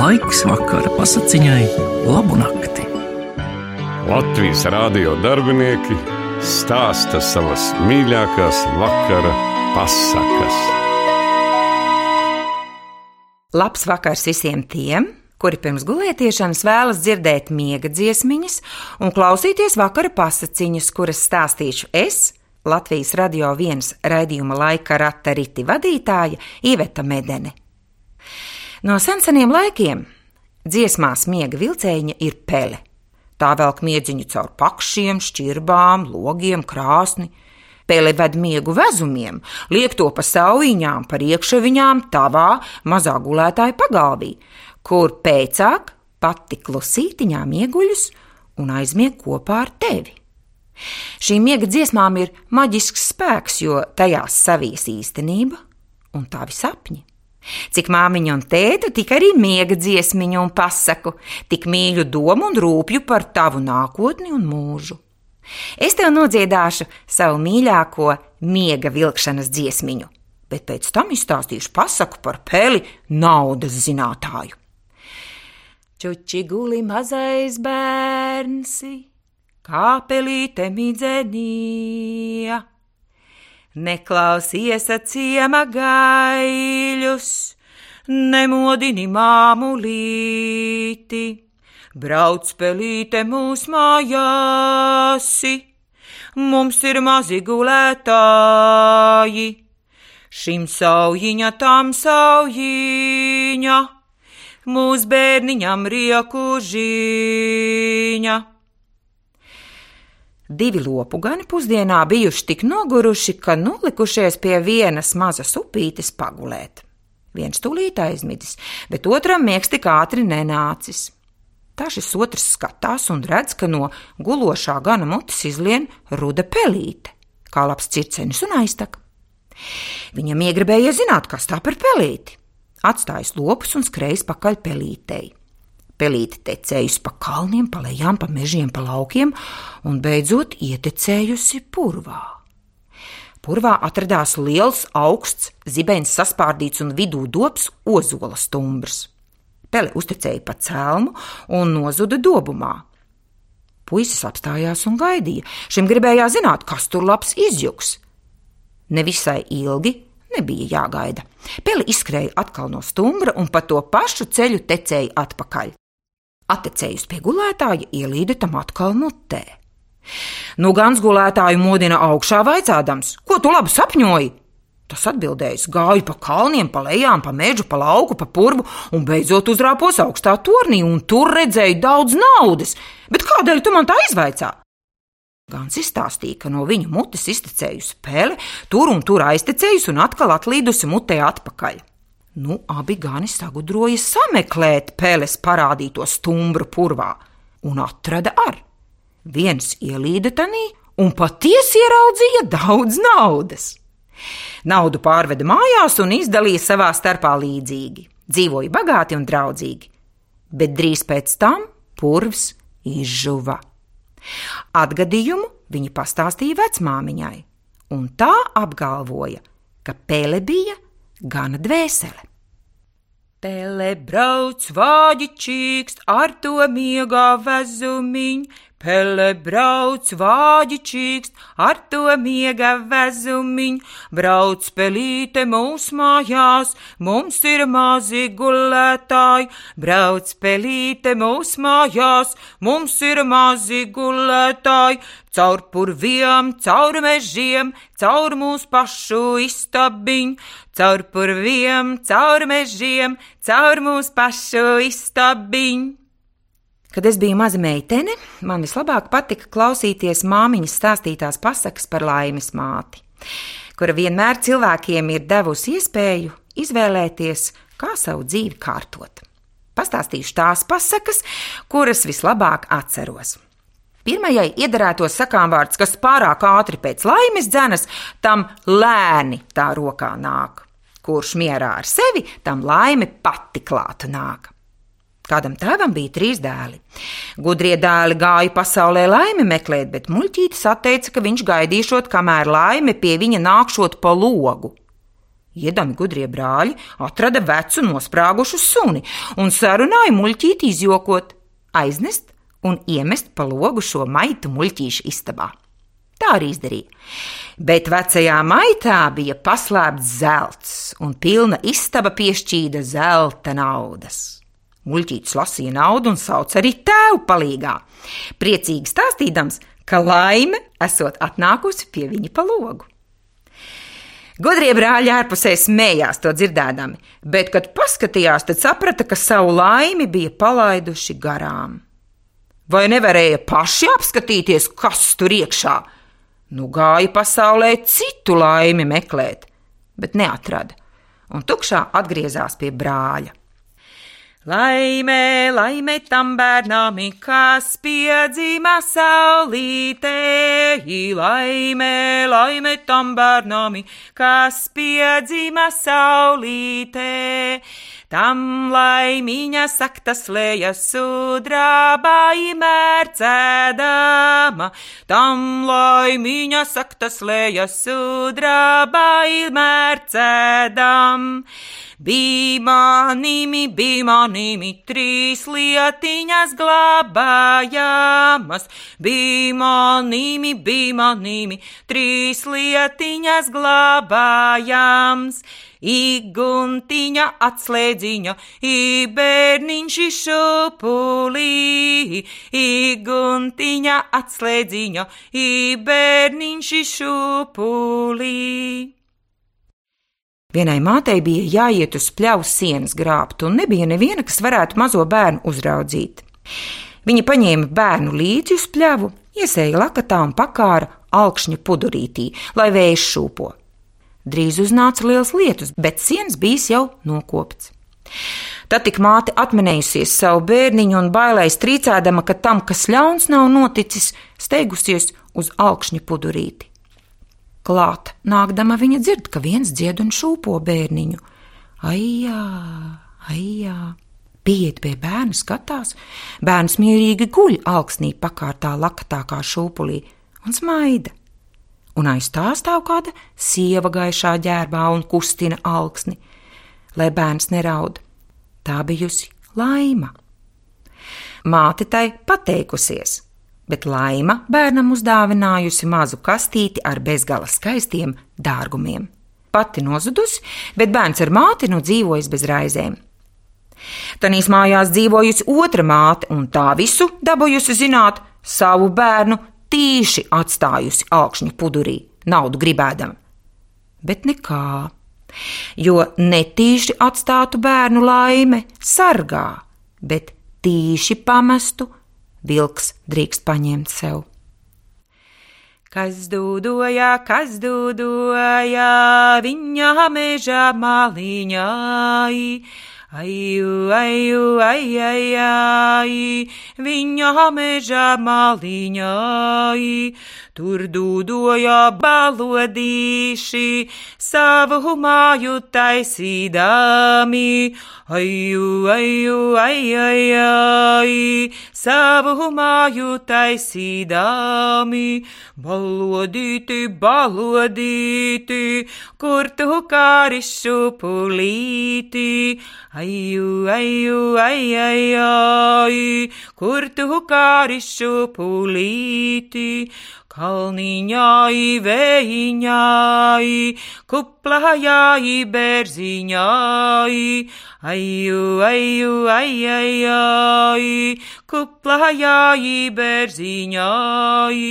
Laiks vakara pasakiņai, labu nakti. Latvijas rādio darbinieki stāsta savas mīļākās vakara pasakas. Labs vakars visiem tiem, kuri pirms gulētiešanas vēlas dzirdēt miega dziesmiņas un klausīties vakara pasakiņas, kuras stāstīšu es, Latvijas radio viens raidījuma laika rata riti vadītāja Iveta Medene. No seniem laikiem dziesmās miega vilcēņa ir pele. Tā velk miedziņu caur pakšiem, šķirbām, logiem, krāsni. Pele ved miegu vezumiem, liek to pa saujiņām, par iekšaviņām, tavā mazā gulētāja pagalvī, kur pēcāk pati klusītiņām ieguļus un aizmieg kopā ar tevi. Šīm miega dziesmām ir maģisks spēks, jo tajās savies īstenība un tavi sapņi. Cik māmiņa un tēta, tik arī miega dziesmiņu un pasaku, tik mīļu domu un rūpju par tavu nākotni un mūžu. Es tev nodziedāšu savu mīļāko miega vilkšanas dziesmiņu, bet pēc tam izstāstīšu pasaku par peli naudas zinātāju. Čuči guli mazais bērns, kā pelīte midzenija Neklausies ciema gaļus, nemodini māmulīti, brauc pelīte mūs mājāsi, mums ir mazi gulētāji, šim saujiņa tam saujiņa, mūs bērniņam rieku žiņa. Divi lopu gani pusdienā bijuši tik noguruši, ka nolikušies pie vienas mazas upītes pagulēt. Viens tūlīt aizmidis, bet otram miegs tik ātri nenācis. Tā šis otrs skatās un redz, ka no gulošā gana mutes izlien ruda pelīte, kā labs circenis un aiztak. Viņam iegribēja zināt, kas tā par pelīti. Atstājis lopus un skrējis pakaļ pelītei. Pelīte tecējusi pa kalniem, pa lejām, pa mežiem, pa laukiem un beidzot ietecējusi purvā. Purvā atradās liels, augsts, zibens saspārdīts un vidū dobs ozola stumbrs. Pele uztecēja pa cēlmu un nozuda dobumā. Puisis apstājās un gaidīja. Šim gribējās zināt, kas tur labs izjuks. Nevisai ilgi nebija jāgaida. Pele izskrēja atkal no stumbra un pa to pašu ceļu tecēja atpakaļ. Atecējus pie gulētāja, ielīda tam atkal mutē. Nu, gan gulētāju modina augšā, vaicādams, ko tu labi sapņoji? Tas atbildējis, gāju pa kalniem, pa lejām, pa mežu, pa lauku, pa purvu un beidzot uzrāpos augstā tornī, un tur redzēju daudz naudas. Bet kādēļ tu man tā izvaicā? Gans izstāstīja, ka no viņa mutes iztecējusi pele, tur un tur aiztecējusi un atkal atlīdusi mutē atpakaļ. Nu, abi gani sagudroja sameklēt pēles parādīto stumbru purvā, un atrada ar. Viens ielīda tanī un patiesi ieraudzīja daudz naudas. Naudu pārveda mājās un izdalīja savā starpā līdzīgi. Dzīvoja bagāti un draudzīgi, bet drīz pēc tam purvs izžuva. Atgadījumu viņa pastāstīja vecmāmiņai, un tā apgalvoja, ka pele bija gana dvēsele. Pele brauc vāģi čīkst ar to miegā vezumiņu, Pele brauc vāģi čīkst, ar to miega vezumiņ, brauc pelīte mūs mājās, mums ir mazi gulētāji, brauc pelīte mūs mājās, mums ir mazi gulētāji, caur purviem, caur mežiem, caur mūsu pašu istabiņu, caur purviem, caur mežiem, caur mūsu pašu istabiņu. Kad es biju maza meitene, man vislabāk patika klausīties māmiņas stāstītās pasakas par laimes māti, kura vienmēr cilvēkiem ir devusi iespēju izvēlēties, kā savu dzīvi kārtot. Pastāstīšu tās pasakas, kuras vislabāk atceros. Pirmajai iedarētos sakām vārds, kas pārāk ātri pēc laimes dzenas, tam lēni tā rokā nāk. Kurš mierā ar sevi, tam laime pati klāta nāk. Kādam tēvam bija trīs dēli. Gudrie dēli gāja pasaulē laimi meklēt, bet muļķītis atteica, ka viņš gaidīšot, kamēr laime pie viņa nākšot pa logu. Iedami gudrie brāļi atrada vecu nosprāgušu suni un sarunāja muļķīti izjokot, aiznest un iemest pa logu šo maitu muļķīšu istabā. Tā arī izdarīja. Bet vecajā maitā bija paslēpts zelts, un pilna istaba piešķīda zelta naudas. Muļķītis lasīja naudu un sauc arī tēvu palīgā, priecīgi stāstīdams, ka laime esot atnākusi pie viņa pa logu. Gudrie brāļi ārpusē smējās to dzirdēdami, bet, kad paskatījās, tad saprata, ka savu laimi bija palaiduši garām. Vai nevarēja paši apskatīties, kas tur iekšā? Nu gāja pasaulē citu laimi meklēt, bet neatrada, un tukšā atgriezās pie brāļa. Laimē, laimē tam bērnam, kas piedzima saulītē, laimē, laimē tam bērnam, kas piedzima saulītē. Tam laimiņa sakta slēja sudrabā imērcēdama, tam laimiņa sakta slēja sudrabā imērcēdama. Bija manimi, bija manimi, trīs lietiņas glabājamas. Bija manimi, bija manimi, trīs lietiņas glabājams. Iguntiņa atslēdziņa, ibērniņš šupulī, iguntiņa atslēdziņa, ibērniņš šupulī. Vienai mātei bija jāiet uz pļavas sienas grābt, un nebija neviena, kas varētu mazo bērnu uzraudzīt. Viņa paņēma bērnu līdzi uz pļavu, iesēja lakatā un pakāra augšņa pudurītī, lai vējš šūpo. Drīz uznāca liels lietus, bet sienas bijis jau nokopts. Tad tik māte atminējusies savu bērniņu un bailēs trīcēdama, ka tam, kas ļauns nav noticis, steigusies uz augšņa pudurīti. Klāt nākdama viņa dzird, ka viens dzied un šūpo bērniņu. Aijā, aijā! Pieiet pie bērna, skatās, bērns mierīgi guļ augsnī pakārtā lakatā kā šūpulī un smaida. Un aiz tā stāv kāda sieva gaišā ģērbā un kustina augsni, lai bērns neraud. Tā bijusi laima. Māte tai pateikusies, bet laima bērnam uzdāvinājusi mazu kastīti ar bezgala skaistiem dārgumiem. Pati nozudusi, bet bērns ar māti nu dzīvojis bez raizēm. Tanīs mājās dzīvojusi otra māte, un tā visu dabūjusi zināt, savu bērnu tīši atstājusi augšņa pudurī, naudu gribēdam. Bet nekā, jo netīši atstātu bērnu laime sargā, bet tīši pamestu vilks drīkst paņemt sev. Kas dūdoja, kas dūdoja viņa meža maliņā, Aju, aju, ai, ai, ai, viņa meža maliņai, tur dūdoja balodīši, savu māju taisīdami, aju, aju, ai, ai, ai, savu māju taisīdami, balodīti, balodīti, kur tu kārišu pulīti, Aju, aju, ai, ai, ai, kur tu kārišu pulīti, kalniņai, vējiņai, kuplājai, bērziņai, aju, aju, ai, ai, ai, kuplājai, bērziņai,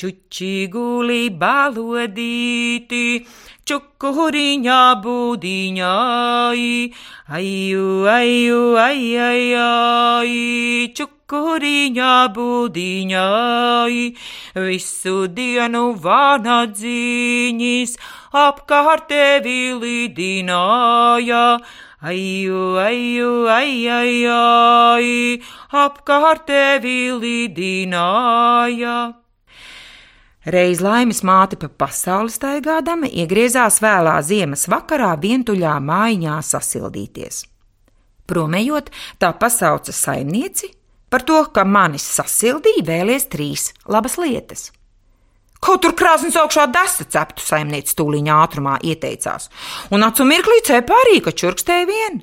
čuči guli balodīti, čukuriņā būdiņai, aju, aju, ai, ai, ai, čukuriņā būdiņai, visu dienu vānadzīņas apkārt tevi lidināja. Aju, aju, ai, ai, ai, apkārt tevi lidināja. Reiz laimes māte pa pasauli staigādama iegriezās vēlā ziemas vakarā vientuļā mājiņā sasildīties. Promējot, tā pasauca saimnieci par to, ka manis sasildīja vēlies trīs labas lietas. Kaut tur krāsnes augšā desa ceptu saimniece tūlīņā ātrumā ieteicās, un acu mirklī cepa arī, ka čurkstēja vien.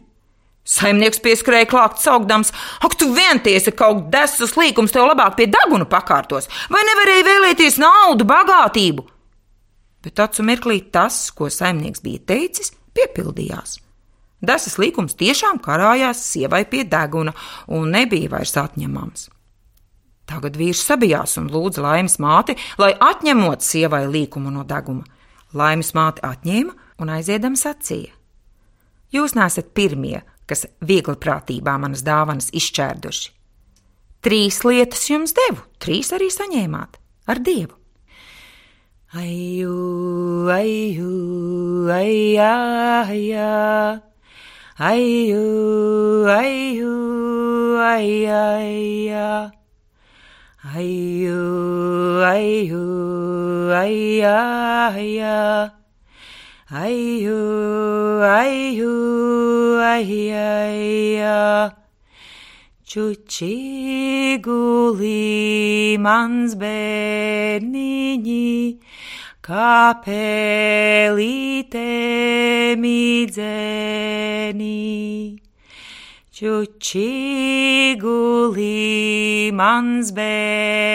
Saimnieks pieskrēja klāt, saukdams: Ak, tu vientiesi kaut desas līkums tev labāk pie deguna pakārtos, vai nevarēji vēlēties naudu, bagātību? Bet acu mirklī tas, ko saimnieks bija teicis, piepildījās. Desas līkums tiešām karājās sievai pie deguna un nebija vairs atņemams. Tagad vīrs sabijās un lūdza laimes māti, lai atņemot sievai līkumu no deguma. Laimes māte atņēma un aiziedam sacīja: Jūs nesat pirmie, kas viegli prātībā manas dāvanas izšķērduši. Trīs lietas jums devu, trīs arī saņēmāt ar dievu. Aiju, aiju, aijā, aijā. Aiju, aiju, aijā, aijā. Aiju, aiju, aijā, aijā. Aiju, aiju, aijā, aijā. Čuči gulī mans bērniņi, kāpelīte midzeni. Čuči gulī mans bērniņi.